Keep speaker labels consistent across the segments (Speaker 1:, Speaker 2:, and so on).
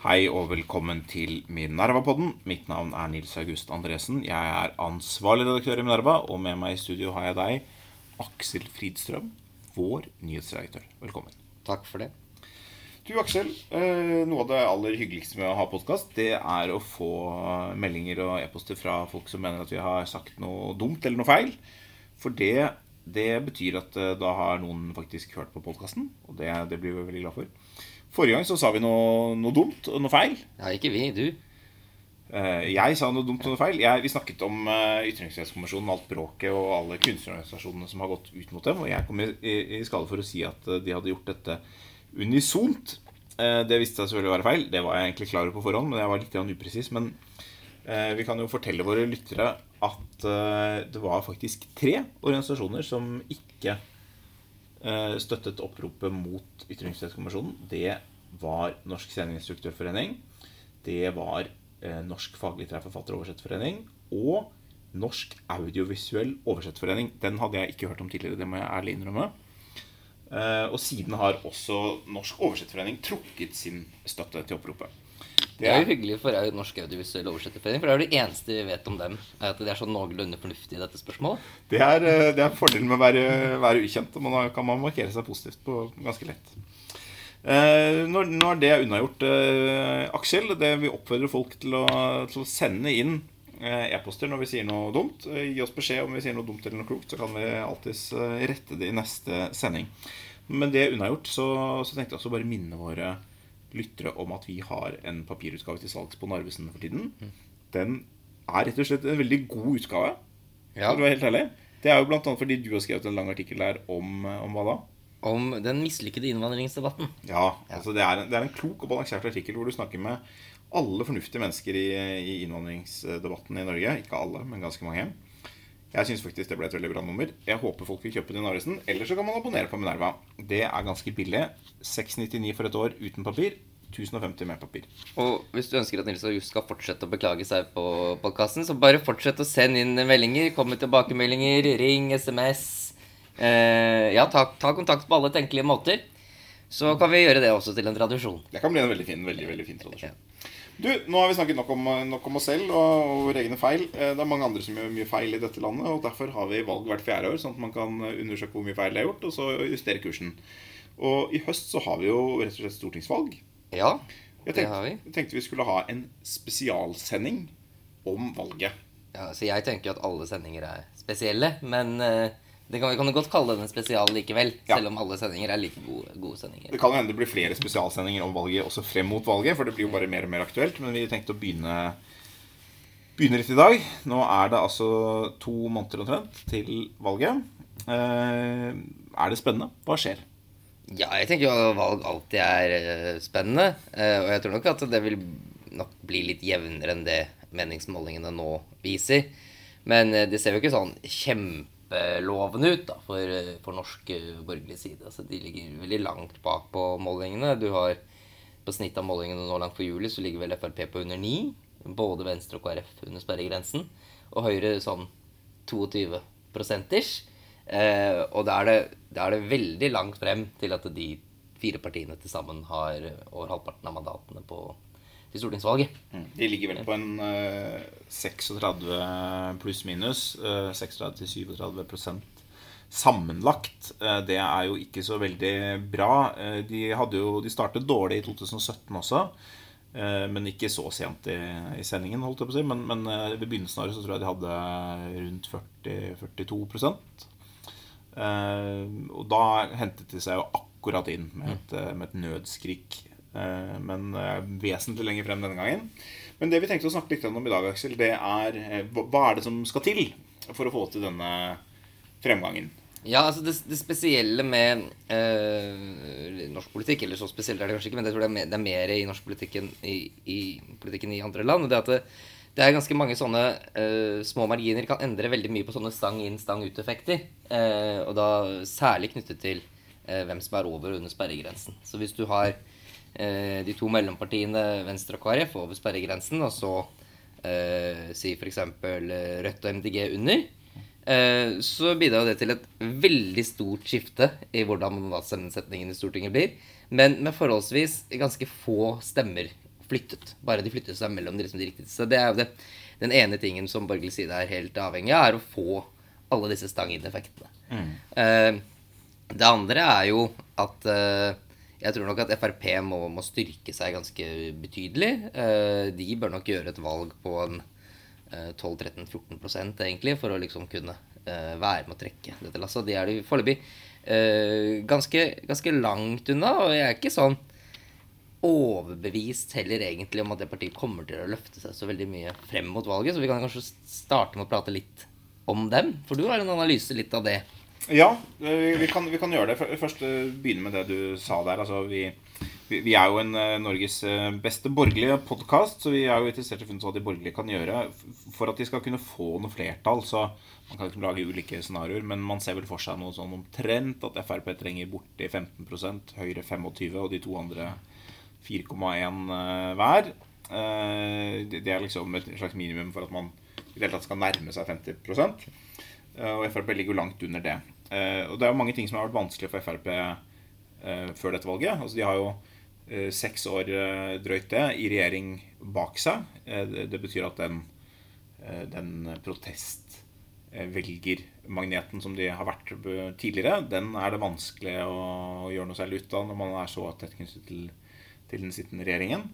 Speaker 1: Hei og velkommen til Minerva-podden. Mitt navn er Nils August Andresen. Jeg er ansvarlig redaktør i Minerva, og med meg i studio har jeg deg, Aksel Fridstrøm, vår nyhetsredaktør. Velkommen.
Speaker 2: Takk for det.
Speaker 1: Du, Aksel. eh, Noe av det aller hyggeligste med å ha podkast, det er å få meldinger og e-poster fra folk som mener at vi har sagt noe dumt eller noe feil. For det, det betyr at eh, da har noen faktisk hørt på podkasten, og det, det blir vi veldig glad for. Forrige gang så sa vi noe, noe dumt og noe feil.
Speaker 2: Ja, ikke vi, du.
Speaker 1: Eh, Jeg sa noe dumt og noe feil. Jeg, vi snakket om uh, Ytringsfrihetskommisjonen, alt bråket og alle kunstnerorganisasjonene som har gått ut mot dem. Og jeg kom i, i, skade for å si at eh, de hadde gjort dette unisont. Eh, det viste seg selvfølgelig å være feil. Det var jeg egentlig klar over på forhånd, men jeg var litt upresis. Men eh, vi kan jo fortelle våre lyttere at eh, det var faktisk tre organisasjoner som ikke eh, støttet oppropet mot Ytringsfrihetskommisjonen. Det var Norsk Sceneinstruktørforening. Det var eh, Norsk faglitterær forfatter- og oversetterforening. Og Norsk audiovisuell oversetterforening. Den hadde jeg ikke hørt om tidligere, det må jeg ærlig innrømme. Eh, og siden har også Norsk oversetterforening trukket sin støtte til oppropet.
Speaker 2: Det er jo hyggelig for Norsk audiovisuell oversetterforening, for det er jo det eneste vi vet om dem. er At de er sånn noenlunde fornuftige i dette spørsmålet.
Speaker 1: Det er, eh, det er fordelen med å være, være ukjent. og Man kan man markere seg positivt på ganske lett. Eh, når, nå er det unnagjort, eh, Aksel. Det Vi oppfordrer folk til å, til å sende inn eh, e-poster når vi sier noe dumt. Eh, Gi oss beskjed om vi sier noe dumt eller noe klokt, så kan vi alltids rette det i neste sending. Men det unnagjort, så, så tenkte jeg også bare minne våre lyttere om at vi har en papirutgave til salgs på Narvesen for tiden. Den er rett og slett en veldig god utgave.
Speaker 2: Ja.
Speaker 1: For å være helt ærlig. Det er jo annet fordi du har skrevet en lang artikkel der om, eh, om hva da?
Speaker 2: Om den mislykkede innvandringsdebatten.
Speaker 1: Ja, altså det er, en, det er en klok og balansert artikkel hvor du snakker med alle fornuftige mennesker i, i innvandringsdebatten i Norge. Ikke alle, men ganske mange. Jeg syns faktisk det ble et veldig bra nummer. Jeg håper folk vil kjøpe Dinarisen. Eller så kan man abonnere på Minerva. Det er ganske billig. 699 for et år uten papir. 1050 med papir.
Speaker 2: Og hvis du ønsker at Nils og Just skal fortsette å beklage seg på podkasten, så bare fortsett å sende inn meldinger. Kom med tilbakemeldinger, ring, SMS. Eh, ja, ta, ta kontakt på alle tenkelige måter. Så kan vi gjøre det også til en tradisjon.
Speaker 1: Det kan bli en veldig fin, veldig, veldig fin tradisjon. Du, nå har vi snakket nok om, nok om oss selv og, og våre egne feil. Eh, Det er mange andre som gjør mye feil i dette landet, og derfor har vi valg hvert fjerde år, sånn at man kan undersøke hvor mye feil de har gjort, og så justere kursen. Og i høst så har vi jo rett og slett stortingsvalg.
Speaker 2: Ja,
Speaker 1: det
Speaker 2: det har vi.
Speaker 1: jeg tenkte vi skulle ha en spesialsending om valget.
Speaker 2: Ja, så jeg tenker jo at alle sendinger er spesielle, men eh, det kan, vi kan du godt kalle den en spesial likevel.
Speaker 1: Ja.
Speaker 2: Selv om alle sendinger er like gode, gode sendinger.
Speaker 1: Det kan hende det blir flere spesialsendinger om valget også frem mot valget, for det blir jo bare mer og mer aktuelt. Men vi tenkte å begynne, begynne litt i dag. Nå er det altså to måneder omtrent til valget. Eh, er det spennende? Hva skjer?
Speaker 2: Ja, jeg tenker jo at valg alltid er eh, spennende. eh, og jeg tror nok at det vil nok bli litt jevnere enn det meningsmålingene nå viser. Men eh, det ser jo ikke sånn kjempelovende ut da, for, eh, for norsk eh, borgerlig side. Altså, de ligger veldig langt bak på målingene. Du har på snitt av målingene nå langt for juli, så ligger vel Frp på under 9. Både Venstre og KrF under sperregrensen. Og Høyre sånn 22 prosenters. Eh, og da er, det, da er det veldig langt frem til at de fire partiene til sammen har over halvparten av mandatene på, til stortingsvalget.
Speaker 1: De ligger vel på en uh, 36 pluss-minus. Uh, 36-37 prosent sammenlagt. Uh, det er jo ikke så veldig bra. Eh, de, hadde jo, de startet dårlig i 2017 også. eh, Men ikke så sent i, i sendingen, holdt jeg på å si. Men, men ved begynnelsen av året så tror jeg de hadde rundt 40-42 Eh, og da hentet de seg jo akkurat inn med et, med et nødskrik. Eh, men eh, vesentlig lenger frem denne gangen. Men det vi tenkte å snakke litt om i dag, Aksel, det er eh, hva er det som skal til for å få til denne fremgangen?
Speaker 2: Ja, altså det, det spesielle med eh, norsk politikk, eller så spesielt er det kanskje ikke, men jeg tror det er mer, det er mer i norsk politikk enn i, i politikken i andre land. det er at det, det er ganske mange sånne eh, små marginer kan endre veldig mye på sånne stang inn, stang ut-effekter. Eh, og da særlig knyttet til eh, hvem som er over og under sperregrensen. Så hvis du har de to mellompartiene Venstre og KrF over sperregrensen, og så eh, si f.eks. Rødt og MDG under, eh, så bidrar det til et veldig stort skifte i hvordan mandatsammensetningen i Stortinget blir. Men med forholdsvis ganske få stemmer flyttet. Bare de flyttet seg mellom de, liksom, de. Så det er jo det, den ene tingen som borgerlig side er helt avhengig av, er å få alle disse stang-inn-effektene.
Speaker 1: Mm.
Speaker 2: Eh, det andre er jo at eh, jeg tror nok at Frp må, må styrke seg ganske betydelig. Eh, de bør nok gjøre et valg på en eh, 12-13-14% egentlig, for å liksom kunne eh, være med å trekke dette lasset. De er de foreløpig eh, ganske, ganske langt unna, og jeg er ikke sånn overbevist heller egentlig om at det partiet kommer til å løfte seg så veldig mye frem mot valget. Så vi kan kanskje starte med å prate litt om dem. For du har en analyse litt av det.
Speaker 1: Ja, eh, vi kan, vi kan gjøre det. Først eh, begynne med det du sa der. Altså, vi, vi, er jo en uh, Norges beste borgerlige podkast, så vi er jo interessert i å finne ut hva de borgerlige kan gjøre for at de skal kunne få noe flertall. Så man kan ikke lage ulike scenarioer, men man ser vel for seg noe sånn omtrent at Frp trenger borti 15% Høyre 25 og de to andre 4,1 hver. Det er liksom et slags minimum for at man i det hele tatt skal nærme seg 50 Og Frp ligger jo langt under det. Og det er jo mange ting som har vært vanskelig for Frp før dette valget. Altså De har jo seks år drøyt det i regjering bak seg. Det betyr at den, den protestvelgermagneten som de har vært tidligere, den er det vanskelig å gjøre noe særlig ut av når man er så tett knyttet til til den sittende regjeringen.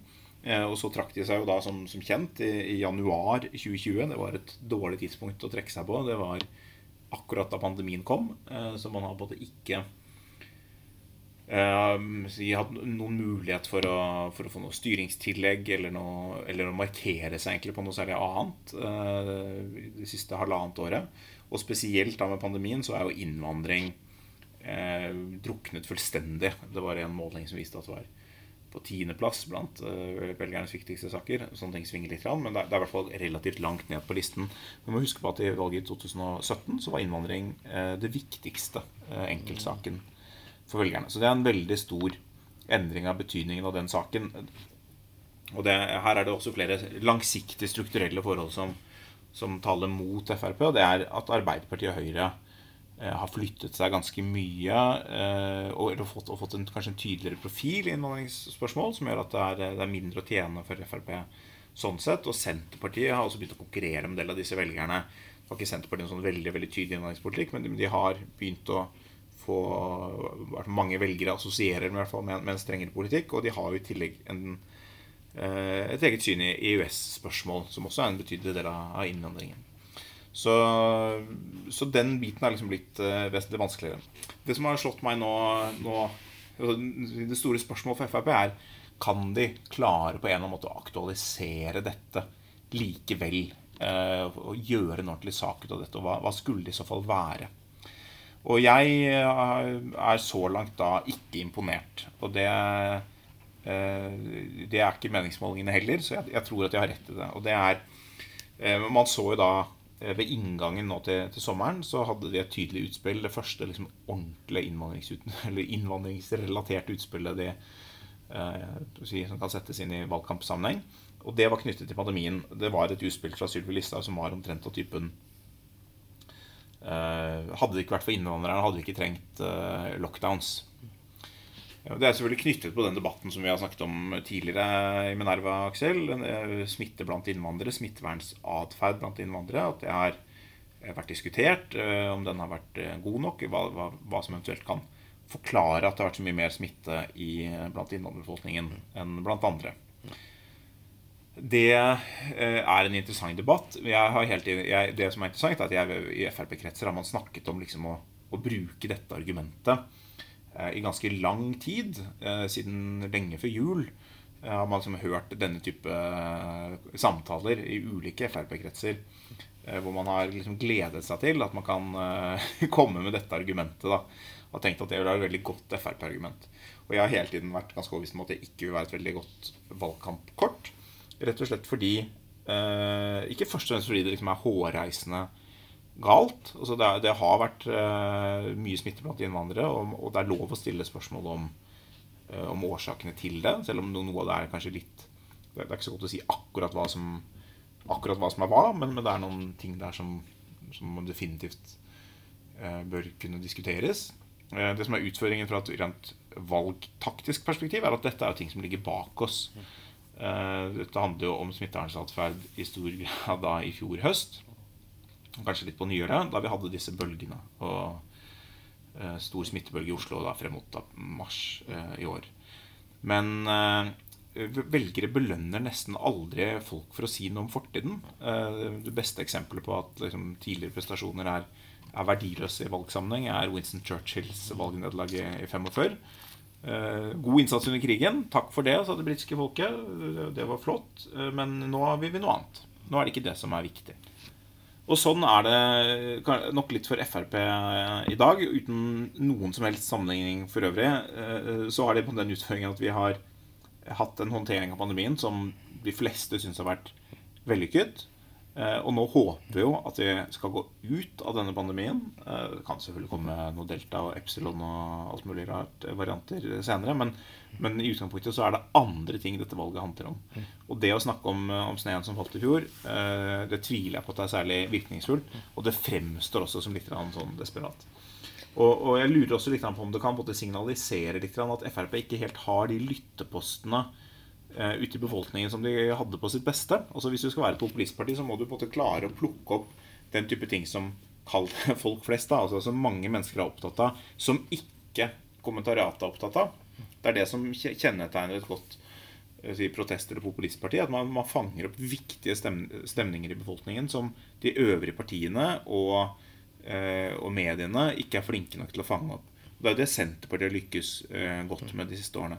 Speaker 1: Eh, og så trakk de seg jo da som, som kjent i, i, januar 2020. Det var et dårlig tidspunkt å trekke seg på. Det var akkurat da pandemien kom. Eh, så man har både ikke eh, hatt noen mulighet for å, for å, få noe styringstillegg eller, noe, eller, å markere seg egentlig på noe særlig annet eh, det siste halvannet året. Og spesielt da med pandemien så er jo innvandring druknet fullstendig. Det var en måling som viste at det var på tiendeplass blant uh, velgernes viktigste saker. Sånne ting svinger litt, men det er, i hvert fall relativt langt ned på listen. Vi må huske på at i valget i 2017 så var innvandring uh, det viktigste uh, enkeltsaken for velgerne. Så det er en veldig stor endring av betydningen av den saken. Og det, her er det også flere langsiktige strukturelle forhold som, som taler mot Frp. Og det er at Arbeiderpartiet og Høyre Eh, har flyttet seg ganske mye eh, og, fått, og fått en, kanskje en tydeligere profil i innvandringsspørsmål, som gjør at det er, det er, mindre å tjene for Frp sånn sett. Og Senterpartiet har også begynt å konkurrere med en del av disse velgerne. Det var ikke Senterpartiet en sånn veldig veldig tydelig innvandringspolitikk, men de, de, har begynt å få Mange velgere assosierer med, med, med en strengere politikk, og de har jo i tillegg en, eh, et eget syn i EØS-spørsmål, som også er en betydelig del av innvandringen. Så, så, den biten er liksom blitt uh, vesentlig vanskeligere. Det som har slått meg nå, nå Det store spørsmålet for Frp er kan de klare på en eller annen måte å aktualisere dette likevel? Uh, og gjøre en ordentlig sak ut av dette? Og hva, hva skulle det i så fall være? Og jeg er så langt da ikke imponert. Og det, det er ikke meningsmålingene heller, så jeg, jeg, tror at jeg har rett i det. Og det er Man så jo da Eh, ved inngangen nå til, til, sommeren så hadde de et tydelig utspill. Det første liksom, ordentlige innvandringsrelaterte utspillet de, eh, si, som kan settes inn i valgkampsammenheng. Og det var knyttet til pandemien. Det var et utspill fra Sylvi Listhaug som var omtrent av typen eh, Hadde det ikke vært for innvandrerne, hadde vi ikke trengt eh, lockdowns. Det er selvfølgelig knyttet på den debatten som vi har snakket om tidligere i Minerva, Aksel. Eh, smitte blant innvandrere, smittevernsatferd blant innvandrere. At det har eh, vært diskutert eh, om den har vært god nok. Hva, hva, hva, som eventuelt kan forklare at det har vært så mye mer smitte i, blant innvandrerbefolkningen enn blant andre. Det er en interessant debatt. Helt, jeg, det som er interessant, er at jeg, i Frp-kretser har man snakket om liksom å, å bruke dette argumentet i ganske lang tid, eh, siden lenge før jul, eh, har man liksom hørt denne type samtaler i ulike Frp-kretser. Hvor man har liksom gledet seg til at man kan komme med dette argumentet. da Og tenkt at det være et veldig godt Frp-argument. Og jeg har hele tiden vært ganske overbevist om at det ikke vil være et veldig godt valgkampkort. Rett og slett fordi Ikke først og fremst fordi det liksom er hårreisende galt. Altså det, det, har vært uh, mye smitte blant innvandrere, og, og, det er lov å stille spørsmål om, uh, om, årsakene til det. Selv om noe av det er kanskje litt Det er ikke så godt å si akkurat hva som, akkurat hva som er hva, men, men, det er noen ting der som, som definitivt uh, bør kunne diskuteres. det som er utføringen fra et rent valgtaktisk perspektiv, er at dette er ting som ligger bak oss. Dette handler jo om smittevernatferd i stor grad da i fjor høst. Kanskje litt på nyere, da vi hadde disse bølgene. Og stor smittebølge i Oslo da frem mot da, mars i år. Men velgere belønner nesten aldri folk for å si noe om fortiden. Det beste eksempelet på at liksom, tidligere prestasjoner er, er verdiløse i valgsammenheng, er Winston Churchills valgnederlag i 45. God innsats under krigen. Takk for det, sa det britiske folket. Det var flott. Men nå vil vi noe annet. Nå er det ikke det som er viktig. Og sånn er det nok litt for Frp i dag. Uten noen som helst sammenligning for øvrig. Så har de på den utføringen at vi har hatt en håndtering av pandemien som de fleste syns har vært vellykket. Eh, og nå håper vi jo at vi skal gå ut av denne pandemien. Eh, det kan selvfølgelig komme noe delta og epsilon og alt mulig rart eh, varianter senere. Men, men, i utgangspunktet så er det andre ting dette valget handler om. Og det å snakke om, om sneen som falt i fjor, det tviler jeg på at det er særlig virkningsfullt. Og det fremstår også som litt sånn desperat. Og, og, jeg lurer også litt på om det kan signalisere litt at Frp ikke helt har de lyttepostene ute i befolkningen som de hadde på sitt beste. Altså Hvis du skal være et populistparti, så må du på en måte klare å plukke opp den type ting som folk flest, da, altså som mange mennesker er opptatt av, som ikke kommentariatet er opptatt av. Det er det som kjennetegner et godt eh, si, protest- eller populistparti. At man, man fanger opp viktige stemninger i befolkningen som de øvrige partiene og Eh, og mediene ikke er flinke nok til å fange opp. Det er jo det Senterpartiet har lykkes eh, godt med de siste årene.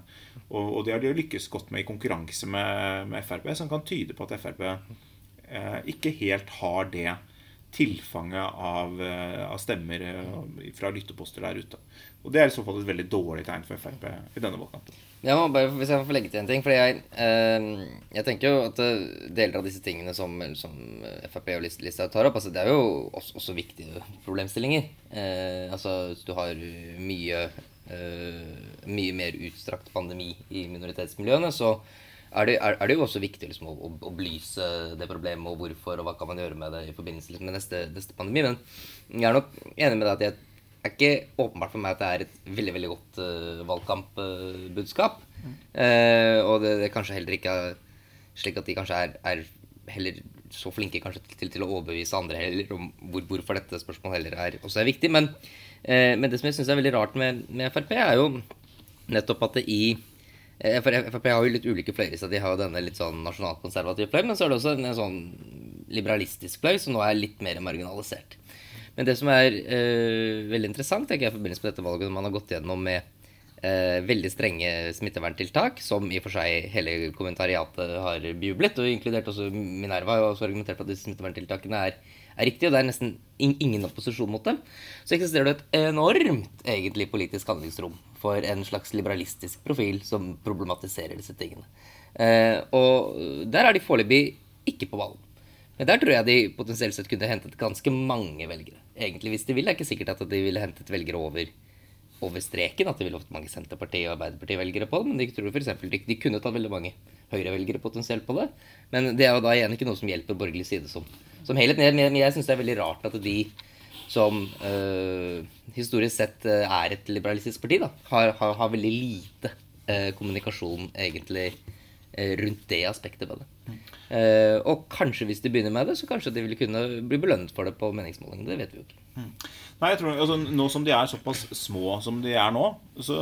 Speaker 1: Og, og det har de lykkes godt med i konkurranse med, med Frp, som kan tyde på at Frp eh, ikke helt har det tilfanget av, eh, av stemmer fra lytteposter der ute. Og det er i så fall et veldig dårlig tegn for Frp i denne valgkampen.
Speaker 2: Jeg må bare, hvis jeg får legge til en ting. Fordi jeg, eh, jeg tenker jo at eh, deler av disse tingene som, som Frp og Listhaug tar opp, altså det er jo også, også viktige problemstillinger. Eh, altså du har mye, eh, mye mer utstrakt pandemi i minoritetsmiljøene, så er det, er, er det jo også viktig liksom, å, å, belyse det problemet og hvorfor, og hva kan man gjøre med det i forbindelse med neste, neste pandemi. Men jeg er nok enig med deg at jeg er ikke åpenbart for meg at det er et veldig veldig godt uh, valgkampbudskap. Uh, og det, det, kanskje heller ikke er slik at de kanskje er, er heller så flinke kanskje til, til, å overbevise andre heller om hvor, hvorfor dette spørsmålet heller er, også er viktig. Men, uh, men det som jeg syns er veldig rart med, med, Frp, er jo nettopp at det i for Frp har jo litt ulike fløyer. så De har jo denne litt sånn nasjonalkonservative fløyen, men så er det også en sånn liberalistisk fløy som nå er litt mer marginalisert. Men det som er uh, veldig interessant tenker jeg, i forbindelse med dette valget, når man har gått gjennom med uh, veldig strenge smitteverntiltak, som i og for seg hele kommentariatet har bejublet, og inkludert også Minerva har også argumentert for at disse smitteverntiltakene er, er riktige, og det er nesten ingen opposisjon mot dem, så eksisterer det et enormt egentlig politisk handlingsrom for en slags liberalistisk profil som problematiserer disse tingene. Uh, og der er de foreløpig ikke på ballen. Men der tror jeg de potensielt sett kunne hentet ganske mange velgere. Egentlig hvis de vil. Det er ikke sikkert at de ville hentet velgere over, over streken. At de ville fått mange Senterparti- og Arbeiderparti-velgere på det. Men de tror for eksempel, De, de kunne tatt veldig mange Høyre-velgere potensielt på det. Men det er jo da igjen ikke noe som hjelper borgerlig side som, som helhet. Men jeg syns det er veldig rart at de som øh, historisk sett øh, er et liberalistisk parti, da, har, har, har veldig lite øh, kommunikasjon egentlig rundt det aspektet ved det. Uh, og kanskje hvis de begynner med det, så kanskje de vil kunne bli belønnet for det på meningsmålingene. Det vet vi jo ikke. Mm.
Speaker 1: Nei, jeg tror, altså, Nå som de er såpass små som de er nå, så,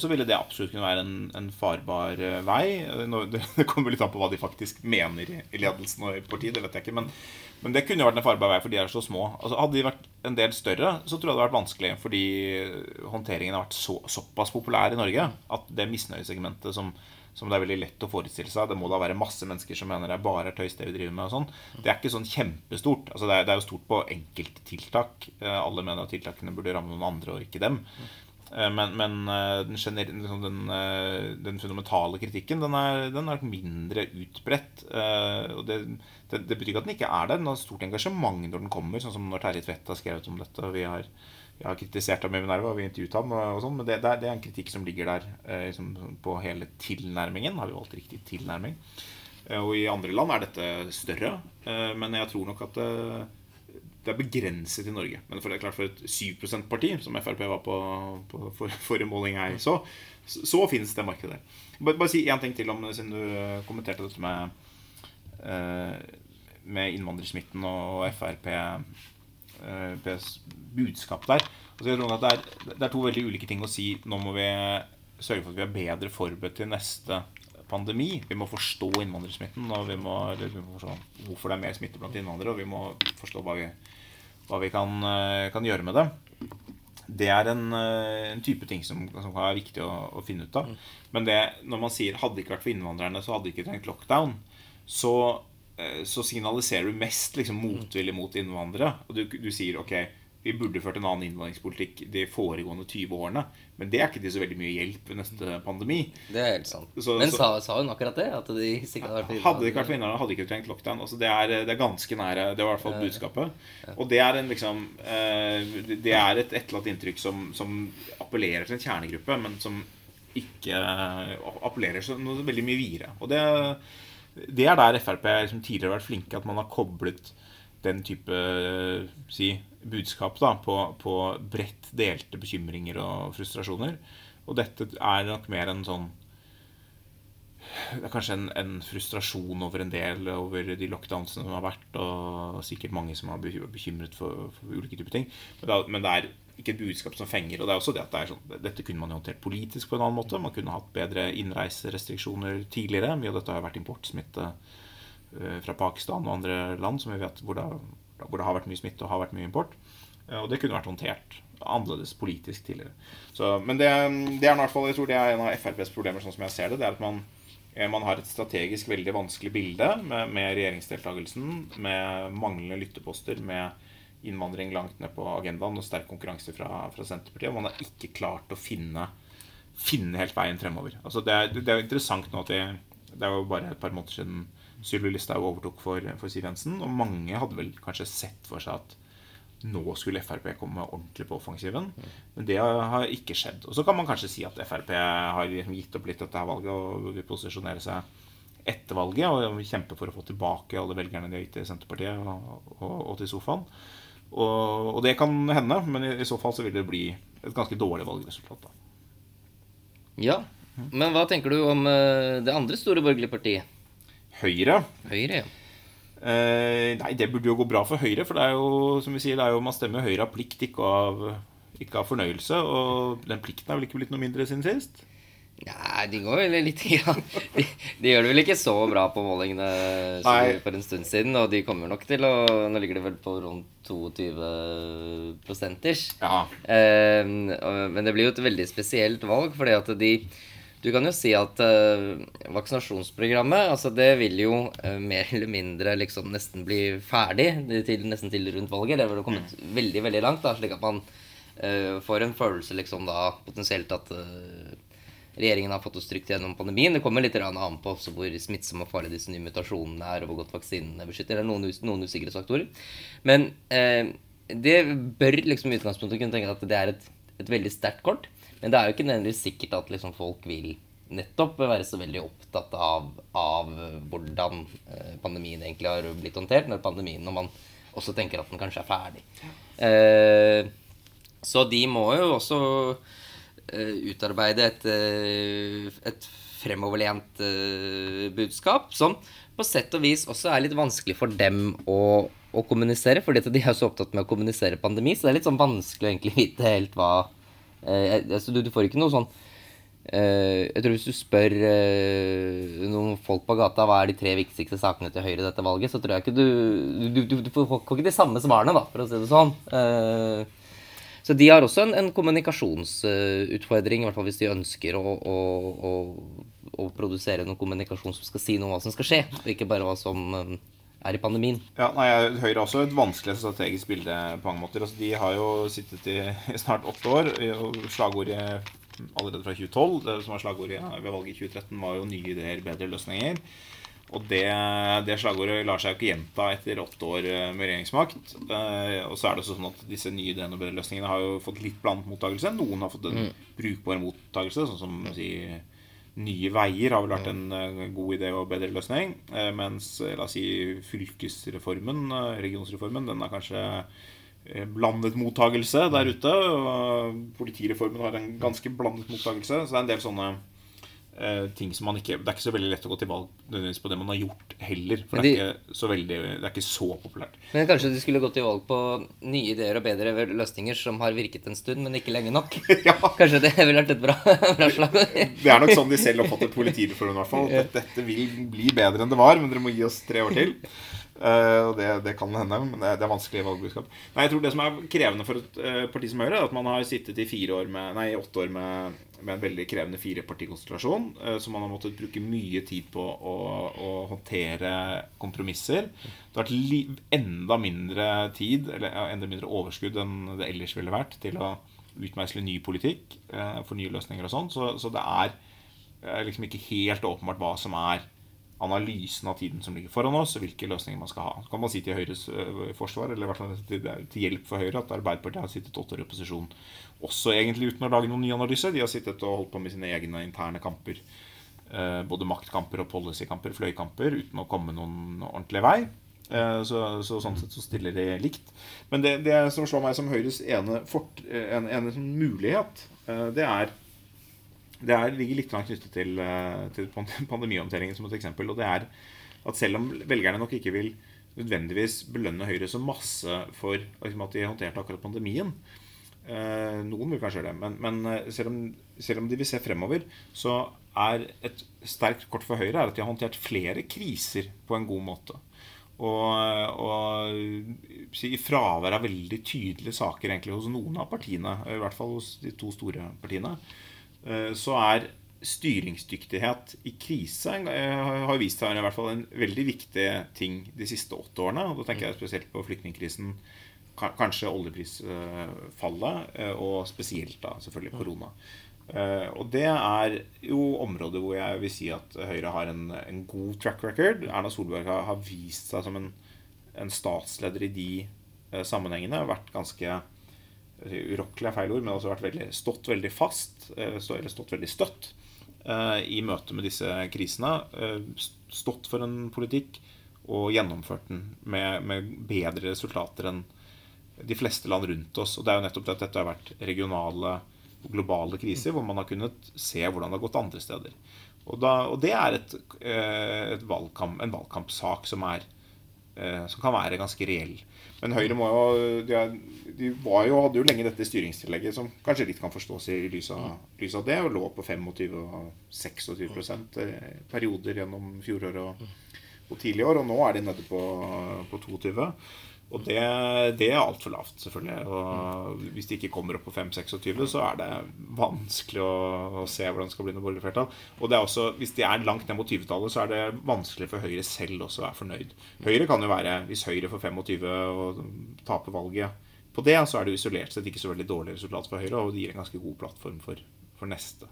Speaker 1: så ville det absolutt kunne være en, en farbar uh, vei. Nå, det, det, kommer litt an på hva de faktisk mener i, i ledelsen og i partiet. Det vet jeg ikke. Men, men det kunne vært en farbar vei, for de er så små. Altså, hadde de vært en del større, så tror jeg det hadde vært vanskelig. Fordi håndteringen har vært så, såpass populær i Norge at det misnøyesegmentet som som det er veldig lett å forestille seg. Det må da være masse mennesker som mener det er bare tøys det vi driver med. og sånn. Det er ikke sånn kjempestort. Altså det, er, det er jo stort på enkelttiltak. Eh, alle mener at tiltakene burde ramme noen andre og ikke dem. Eh, men, men eh, den, liksom den, den, fundamentale kritikken den er, den er mindre utbredt. og det, det, det, betyr ikke at den ikke er der. Den har stort engasjement når den kommer, sånn som når Terje Tvedt har skrevet om dette. og vi har vi har kritisert ham i Minerva, vi intervjuet ham, og, og sånn, men det, det, er, en kritikk som ligger der eh, liksom, på hele tilnærmingen. Har vi valgt riktig tilnærming. Eh, og i andre land er dette større. Eh, men jeg tror nok at eh, det er begrenset i Norge. Men for det er klart for et 7 %-parti, som Frp var på, på for, forrige måling jeg så, så, så finnes det markedet der. Bare, bare si én ting til om siden du kommenterte dette med, eh, med innvandrersmitten og FrPs eh, budskap der. Altså, jeg tror at det er, det er to veldig ulike ting å si. Nå må vi sørge for at vi er bedre forberedt til neste pandemi. Vi må forstå innvandrersmitten, og vi må, vi må forstå hvorfor det er mer smitte blant innvandrere. Og vi må forstå hva vi, hva vi kan, eh, kan, gjøre med det. Det er en, eh, en type ting som, som, er viktig å, å finne ut av. Mm. Men det, når man sier 'hadde det ikke vært for innvandrerne, så hadde ikke trengt lockdown', så, så signaliserer du mest liksom, motvilje mot innvandrere. Og du, du sier 'ok, vi burde ført en annen innvandringspolitikk de foregående 20 årene. Men det er ikke til så veldig mye hjelp ved neste pandemi.
Speaker 2: Det er helt sant. Så, Men sa, sa, hun akkurat det? At de sikkert
Speaker 1: hadde vært Hadde de ikke vært for innvandrere, hadde ikke trengt lockdown. Altså det, er, det, er, ganske nære. Det var i hvert fall budskapet. Og det er en liksom eh, Det er et etterlatt inntrykk som, som, appellerer til en kjernegruppe, men som ikke eh, appellerer så veldig mye videre. Og det, det er der Frp liksom tidligere har vært flinke, at man har koblet den type si, budskap da, på, på bredt delte bekymringer og frustrasjoner. Og dette er nok mer en sånn Det er kanskje en, en frustrasjon over en del over de lockdownsene som har vært, og sikkert mange som har bekymret for, for ulike typer ting. Men det, men det, er ikke et budskap som fenger. Og det er også det at det sånn, dette kunne man jo håndtert politisk på en annen måte. Man kunne hatt bedre innreiserestriksjoner tidligere. Mye av dette har vært importsmitte Eh, fra Pakistan og andre land som vi vet hvor det, hvor det, har vært mye smitte og har vært mye import. Eh, og det kunne vært håndtert annerledes politisk tidligere. Så, men det, det, er i hvert fall, jeg tror det er en av FrPs problemer, sånn som jeg ser det. Det er at man, eh, man har et strategisk veldig vanskelig bilde med, med regjeringsdeltakelsen, med manglende lytteposter, med innvandring langt ned på agendaen og sterk konkurranse fra, fra Senterpartiet. Og man har ikke klart å finne, finne helt veien fremover. Altså det, er, det er interessant nå at det, det er jo bare et par måneder siden Sylvi Listhaug overtok for, for Siv Jensen. Og mange hadde vel kanskje sett for seg at nå skulle Frp komme ordentlig på offensiven. Men det har ikke skjedd. Og så kan man kanskje si at Frp har liksom gitt opp litt dette valget og vil posisjonere seg etter valget og kjempe for å få tilbake alle velgerne de har gitt til Senterpartiet og, og, og til sofaen. Og, og, det kan hende, men i, i, så fall så vil det bli et ganske dårlig valgresultat. Da.
Speaker 2: Ja, men hva tenker du om uh, det andre store borgerlige partiet?
Speaker 1: Høyre.
Speaker 2: Høyre, ja.
Speaker 1: Eh, nei, det burde jo gå bra for Høyre. For det er jo, som vi sier, det er jo, man stemmer Høyre av plikt, ikke av, ikke av fornøyelse. Og den plikten er vel ikke blitt noe mindre siden sist?
Speaker 2: Nei, de går vel litt ja. de, de, gjør det vel ikke så bra på målingene for en stund siden. Og de kommer nok til å Nå ligger det vel på rundt 22 prosenters.
Speaker 1: Ja.
Speaker 2: Eh, men det blir jo et veldig spesielt valg, fordi at de du kan jo si at uh, vaksinasjonsprogrammet altså det vil jo uh, mer eller mindre liksom nesten bli ferdig til, nesten til rundt valget. Det vil kommet mm. veldig veldig langt, da, slik at man uh, får en følelse liksom da potensielt at regjeringen har fått oss trygt gjennom pandemien. Det kommer litt an på hvor smittsomme og farlige disse nye mutasjonene er, og hvor godt vaksinene beskytter. Det er noen, noen usikkerhetsfaktorer. Men det bør liksom i utgangspunktet kunne tenke at det er et, et veldig sterkt kort. Men det er jo ikke nødvendigvis sikkert at liksom folk vil nettopp være så veldig opptatt av, av, hvordan eh, pandemien egentlig har blitt håndtert når pandemien, når man også tenker at den kanskje er ferdig. Eh, så de må jo også eh, utarbeide et, eh, et fremoverlent eh, budskap som på sett og vis også er litt vanskelig for dem å, å kommunisere. For de er så opptatt med å kommunisere pandemi, så det er litt sånn vanskelig å egentlig vite helt hva Eh, altså, du, du, får ikke noe sånn eh, Jeg tror hvis du spør eh, noen folk på gata hva er de tre viktigste sakene til Høyre i dette valget, så tror jeg ikke du Du, du, du får ikke de samme svarene, da, for å si det sånn. Så de har også en, en kommunikasjonsutfordring, i hvert fall hvis de ønsker å, å, å, å, produsere noen kommunikasjon som skal si noe om hva som skal skje, og ikke bare hva som er i pandemien.
Speaker 1: Ja, nei, Høyre har også et vanskelig strategisk bilde på mange måter. Altså, de har jo sittet i, snart åtte år. Slagordet allerede fra 2012, det som var slagordet ved valget i 2013, var jo 'nye ideer, bedre løsninger'. Og det, det slagordet lar seg jo ikke gjenta etter åtte år med regjeringsmakt. Eh, og så er det også sånn at disse nye ideene og bedre løsningene har jo fått litt blandet mottakelse. Noen har fått en mm. brukbar mottakelse, sånn som si, Nye Veier har vel vært en uh, god idé og bedre løsning. Mens la oss si fylkesreformen, regionsreformen, den er kanskje blandet mottagelse der ute. Og politireformen har en ganske blandet mottagelse. Så det er en del sånne eh, ting som man ikke Det er ikke så veldig lett å gå til valg på det man har gjort heller. For de, det, er ikke så veldig, det er ikke så populært.
Speaker 2: Men kanskje de skulle gått til valg på nye ideer og bedre løsninger som har virket en stund, men ikke lenge nok? ja. Kanskje det ville vært et bra, bra slag?
Speaker 1: det er nok sånn de selv oppfatter politireformen, i hvert fall. Dette, dette vil bli bedre enn det var, men dere må gi oss tre år til. Uh, og det, det, kan hende, men det, det er vanskelig valgbudskap. Nei, jeg tror Det som er krevende for et uh, parti som Høyre, er at man har sittet i fire år med, nei, åtte år med, med en veldig krevende firepartikonstellasjon. som så man har måttet bruke mye tid på å, å håndtere kompromisser. Det har vært enda mindre tid, eller enda mindre overskudd enn det ellers ville vært, til å utmeisle ny politikk for nye løsninger og sånn. Så, så, det er liksom ikke helt åpenbart hva som er analysen av tiden som ligger foran oss, og hvilke løsninger man skal ha. Så kan man si til Høyres øh, forsvar, eller i hvert fall til, til hjelp for Høyre, at Arbeiderpartiet har sittet åtte år i opposisjon også egentlig uten å lage noen ny analyse. De har sittet og holdt på med sine egne interne kamper. Øh, både maktkamper og policykamper, fløykamper, uten å komme noen ordentlig vei. Øh, så, så, sånn sett så stiller de likt. Men det, det som slår meg som Høyres ene, fort, en, en, en mulighet, det er det er, ligger litt knyttet til, eh, til pandemihåndteringen som et eksempel. Og det er at selv om velgerne nok ikke vil nødvendigvis belønne Høyre så masse for liksom, at de håndterte akkurat pandemien eh, Noen vil kanskje gjøre det, men, men eh, selv, om, selv, om, de vil se fremover, så er et sterkt kort for Høyre at de har håndtert flere kriser på en god måte. Og, og i fravær av veldig tydelige saker egentlig hos noen av partiene, i hvert fall hos de to store partiene, så er styringsdyktighet i krise eh, har vist seg i hvert fall en veldig viktig ting de siste åtte årene. og Da tenker jeg spesielt på flyktningkrisen, kanskje oljeprisfallet, eh, og spesielt da selvfølgelig korona. Og det er jo områder hvor jeg vil si at Høyre har en, en god track record. Erna Solberg har, har vist seg som en, en statsleder i de sammenhengene. Vært ganske Urokkelig er feil ord, men også vært veldig, stått veldig fast, eh, eller stått veldig støtt eh, i møte med disse krisene. Eh, stått for en politikk og gjennomført den med, med bedre resultater enn de fleste land rundt oss. Og det er jo nettopp det at dette har vært regionale og globale kriser hvor man har kunnet se hvordan det har gått andre steder. Og, da, og det er et, et valgkamp, en valgkampsak som, er, som kan være ganske reell. Men Høyre må jo de, de jo, hadde jo lenge dette styringstillegget, som kanskje litt kan forstås i lys av, lys av det, og lå på 25 og 26 eh, perioder gjennom fjoråret og, og tidligere år. Og nå er de nede på, på 22. Og det, det er altfor lavt, selvfølgelig. Og hvis de ikke kommer opp på 5-26, så er det vanskelig å, å, se hvordan det skal bli noe borgerlig flertall. Og det er også, hvis de er langt ned mot 20-tallet, så er det vanskelig for Høyre selv også å være fornøyd. Høyre kan jo være, Hvis Høyre får 25 og taper valget på det, så er det isolert sett ikke så veldig dårlig resultat fra Høyre, og det gir en ganske god plattform for, for neste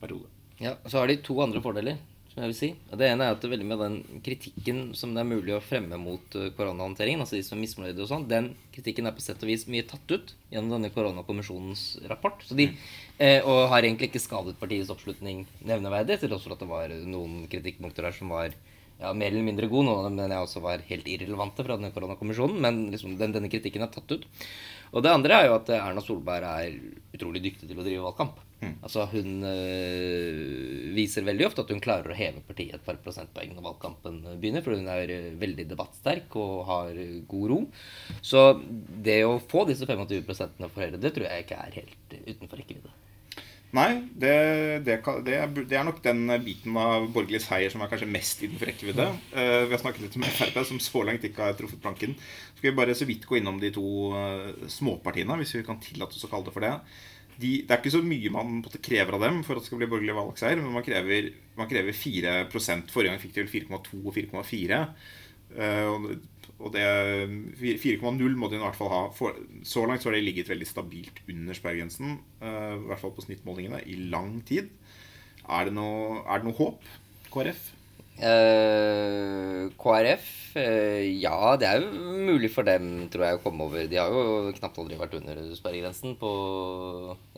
Speaker 1: periode.
Speaker 2: Ja, Så har de to andre fordeler som jeg vil si. Og det ene er at det er veldig med den kritikken som det er mulig å fremme mot uh, koronahåndteringen, altså de som er misfornøyde og sånn, den kritikken er på sett og vis mye tatt ut gjennom denne koronakommisjonens rapport. Så de, eh, og har egentlig ikke skadet partiets oppslutning nevneverdig, til tross for at det var noen kritikkpunkter der som var ja, mer eller mindre god. Noen av dem mener jeg også var helt irrelevante fra denne koronakommisjonen, men liksom den, denne kritikken er tatt ut. Og det andre er jo at Erna Solberg er utrolig dyktig til å drive valgkamp. Mm. Altså Hun øh, viser veldig ofte at hun klarer å heve partiet et par prosentpoeng når valgkampen begynner, for hun er eh, veldig debattsterk og har god ro. Så det å få disse 25 for Høyre, det tror jeg ikke er helt utenfor rekkevidde.
Speaker 1: Nei, det, det, det, er nok den biten av borgerlig seier som er kanskje mest innenfor rekkevidde. Uh, vi har snakket litt om Frp, som så langt ikke har truffet planken. Skal vi bare så vidt gå innom de to uh, småpartiene, hvis vi kan tillate oss å kalle det for det de, det er ikke så mye man krever av dem for at det skal bli borgerlig valgseier, men man krever, man krever 4 Forrige gang fikk de vel 4,2 og 4,4. Uh, og det 4,0 må de i hvert fall ha. For, så langt så har de ligget veldig stabilt under sperregrensen, uh, i hvert fall på snittmålingene, i lang tid. Er det noe, er det noe håp? KrF?
Speaker 2: Uh, KrF Uh, Ja, det er jo mulig for dem, tror jeg, å komme over. De har jo knapt aldri vært under sperregrensen på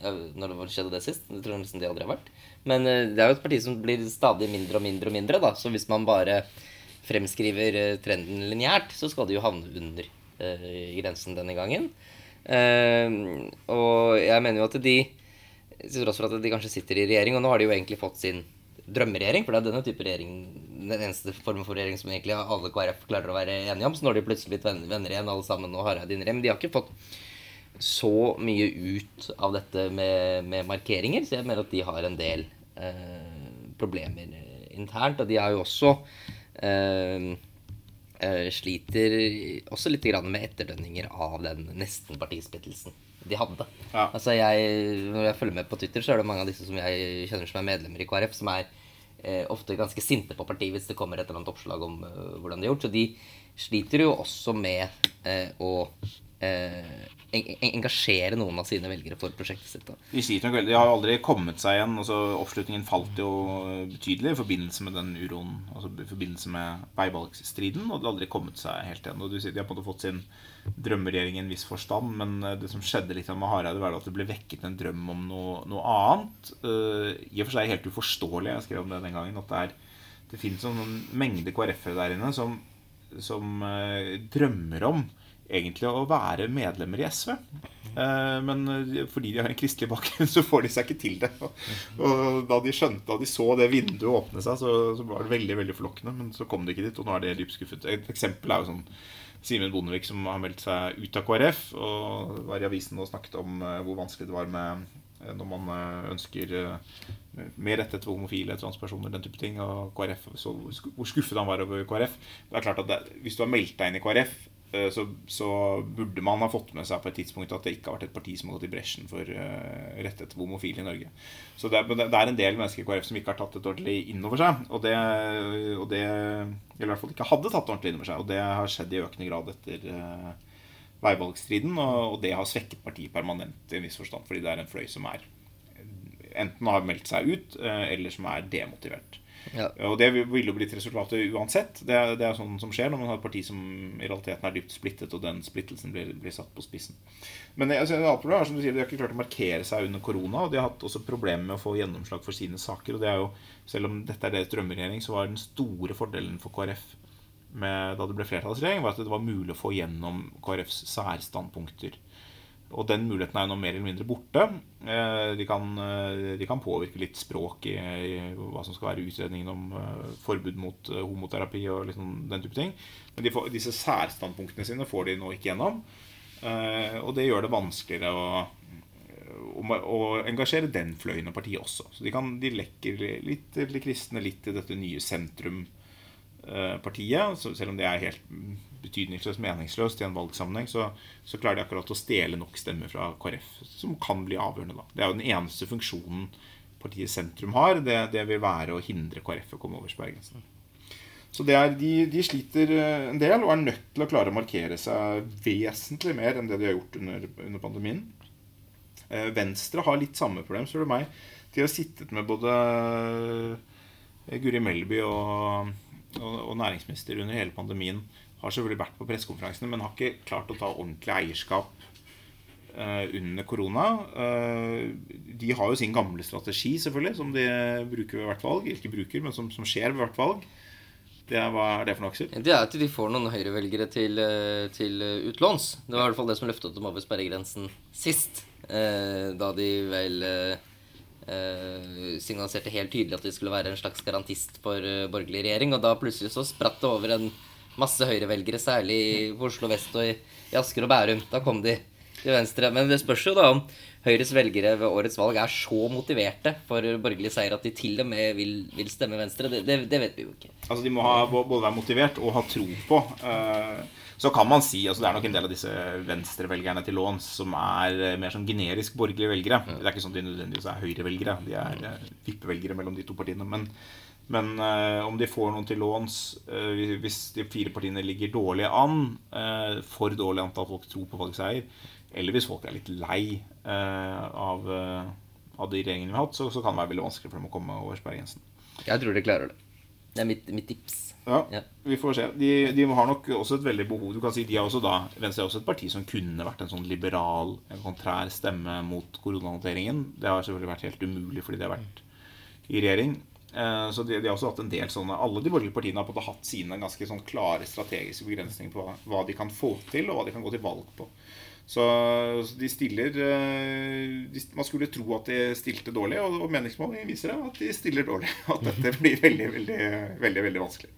Speaker 2: ja, Når det skjedde det sist? Det tror jeg nesten de aldri har vært. Men eh, det er jo et parti som blir stadig mindre og mindre og mindre, da. Så hvis man bare fremskriver eh, trenden lineært, så skal de jo havne under eh, grensen denne gangen. Eh, og jeg mener jo at de til tross for at de kanskje sitter i regjering, og nå har de jo egentlig fått sin drømmeregjering, for det er denne type regjering den eneste formen for regjering som egentlig alle KrF klarer å være enige om. Så nå har de plutselig blitt venner, venner igjen, alle sammen, og Hareide innrømmer. De har ikke fått så mye ut av dette med, med markeringer, så jeg mener at de har en del eh, problemer internt. Og de har jo også eh, eh, sliter også litt grann med etterdønninger av den nesten-partisplittelsen de hadde.
Speaker 1: Ja.
Speaker 2: Altså jeg, Når jeg følger med på Twitter, så er det mange av disse som jeg kjenner som er medlemmer i KrF, som er eh, ofte ganske sinte på partiet hvis det kommer et eller annet oppslag om uh, hvordan de har gjort. Så de sliter jo også med eh, å eh, engasjere noen av sine velgere for prosjektet sitt. Da.
Speaker 1: De sliter nok. De har aldri kommet seg igjen. Altså, oppslutningen falt jo betydelig i forbindelse med den uroen. Altså i forbindelse med veivalgsstriden. Og de har aldri kommet seg helt igjen. Og du sier De har på en måte fått sin drømmeregjering i en viss forstand. Men eh, det som skjedde litt med Hareide, var at det ble vekket en drøm om noe, noe annet. Uh, I og for seg helt uforståelig. Jeg skrev om det den gangen. At det, er, det finnes en mengde KrF-ere der inne som, som drømmer om egentlig å være medlemmer i SV. Eh, men fordi de har en kristelig bakgrunn, så får de seg ikke til det. Og da de skjønte, da de så det vinduet åpne seg, så, så var det veldig veldig forlokkende. Men så kom de ikke dit, og nå er de dypt skuffet. Et eksempel er jo sånn Simen Bondevik som har meldt seg ut av KrF, og var i avisen og snakket om hvor vanskelig det var med når man ønsker mer rettet til homofile, transpersoner, den type ting. Og KrF, så hvor skuffet han var over KrF. Det er klart at det, Hvis du har meldt deg inn i KrF, så, så, burde man ha fått med seg på et tidspunkt at det ikke har vært et parti som har gått i bresjen for uh, rettet homofile i Norge. Så det, det, er en del mennesker i KrF som ikke har tatt det ordentlig inn over seg. Og det, og det Eller i hvert fall ikke hadde tatt ordentlig inn over seg. Og det har skjedd i økende grad etter uh, veivalgstriden. Og, og, det har svekket partiet permanent i en viss forstand, fordi det er en fløy som er enten har meldt seg ut, uh, eller som er demotivert.
Speaker 2: Ja.
Speaker 1: Og det ville jo blitt resultatet uansett. Det er, det er sånn som skjer når man har et parti som i realiteten er dypt splittet, og den splittelsen blir, blir satt på spissen. Men altså, er som du sier, de har ikke klart å markere seg under korona, og de har hatt også problemer med å få gjennomslag for sine saker. og det er jo, Selv om dette er deres drømmeregjering, så var den store fordelen for KrF med, da det ble flertallsregjering, var at det var mulig å få gjennom KrFs særstandpunkter. Og den muligheten er jo nå mer eller mindre borte. De kan, de kan påvirke litt språk i, i, hva som skal være utredningen om forbud mot homoterapi og liksom den type ting. Men får, disse særstandpunktene sine får de nå ikke gjennom. Og det gjør det vanskeligere å, å, å engasjere den fløyen av partiet også. Så de, kan, de lekker litt til de kristne, litt til dette nye sentrumpartiet. Selv om det er helt betydningsløst meningsløst i en valgsammenheng, så, så, klarer de akkurat å stjele nok stemmer fra KrF, som kan bli avgjørende. da. Det er jo den eneste funksjonen partiet sentrum har. Det, det vil være å hindre KrF å komme over sperregrensen. Så er, de, de, sliter en del og er nødt til å klare å markere seg vesentlig mer enn det de har gjort under, under pandemien. Eh, Venstre har litt samme problem, spør du meg. De har sittet med både Guri Melby og, og, og næringsminister under hele pandemien har selvfølgelig vært på pressekonferansene, men har ikke klart å ta ordentlig eierskap uh, under korona. Uh, de har jo sin gamle strategi, selvfølgelig, som de bruker ved hvert valg. Ikke bruker, men som, som skjer ved hvert valg. Det er, hva er det for noe, Aksel?
Speaker 2: Det er at de får noen høyrevelgere til, til utlåns. Det var i hvert fall det som løftet dem over sperregrensen sist. Eh, da de vel eh, signaliserte helt tydelig at de skulle være en slags garantist for eh, borgerlig regjering. Og da plutselig så spratt det over en masse høyrevelgere, særlig i Oslo vest og i, i Asker og Bærum. Da kom de til venstre. Men det spørs jo da om Høyres velgere ved årets valg er så motiverte for borgerlig seier at de til og med vil, vil stemme Venstre. Det, det, det, vet vi jo ikke.
Speaker 1: Altså De må ha, både være motivert og ha tro på. Uh, så kan man si altså Det er nok en del av disse venstrevelgerne til låns som er uh, mer sånn generisk borgerlige velgere. Mm. Det er ikke sånn at de nødvendigvis er høyrevelgere. De er uh, vippevelgere mellom de to partiene. Men, men om de får noen til låns hvis de fire partiene ligger dårlig an, for dårlig antall folk tror på valgseier, eller hvis folk er litt lei uh, av, uh, av, de regjeringene vi har hatt, så, så, kan det være veldig vanskelig for dem å komme over sperregrensen.
Speaker 2: Jeg tror de klarer det. Det er mitt, mitt tips.
Speaker 1: Ja,
Speaker 2: Ja.
Speaker 1: vi får se. De, de har nok også et veldig behov. Du kan si de har også da, Venstre er også et parti som kunne vært en sånn liberal, en kontrær stemme mot koronahåndteringen. Det har selvfølgelig vært helt umulig fordi de har vært i regjering. Eh, Så de, de har også hatt en del sånne Alle de borgerlige partiene har på en måte hatt sine ganske sånn klare strategiske begrensninger på hva, hva de kan få til, og hva de kan gå til valg på. Så, så de stiller eh, de, Man skulle tro at de stilte dårlig, og, og meningsmålingen viser det at de stiller dårlig. At dette blir veldig, veldig, veldig, veldig vanskelig.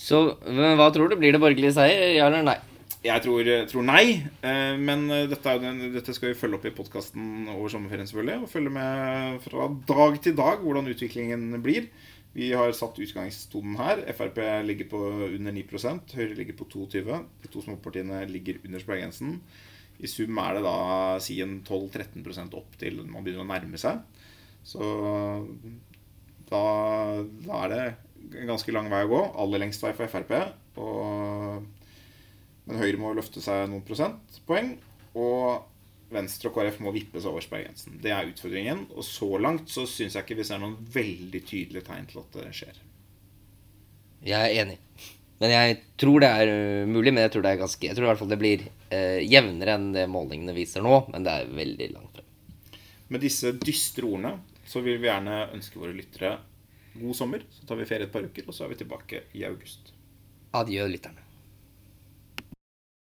Speaker 2: Så hva tror du? Blir det borgerlig seier, ja eller nei?
Speaker 1: Jeg tror, tror nei, eh, men dette, er den, dette skal vi følge opp i podkasten over sommerferien. selvfølgelig, Og følge med fra dag til dag hvordan utviklingen blir. Vi har satt utgangstonen her. Frp ligger på under 9% Høyre ligger på 22 De to småpartiene ligger under sperregrensen. I sum er det da si en 12-13% opp til man begynner å nærme seg. Så da, da er det en ganske lang vei å gå. Aller lengst vei for Frp. Og men Høyre må løfte seg noen prosentpoeng. Og Venstre og KrF må vippes over sperregrensen. Det er utfordringen. Og så langt så syns jeg ikke vi ser noen veldig tydelige tegn til at det skjer.
Speaker 2: Jeg er enig. Men jeg tror det er uh, mulig, men jeg tror det er ganske Jeg tror i hvert fall det blir eh, jevnere enn det målingene viser nå, men det er veldig langt frem.
Speaker 1: Med disse dystre ordene så vil vi gjerne ønske våre lyttere god sommer. Så tar vi ferie et par uker, og så er vi tilbake i august.
Speaker 2: Adjø, lytterne.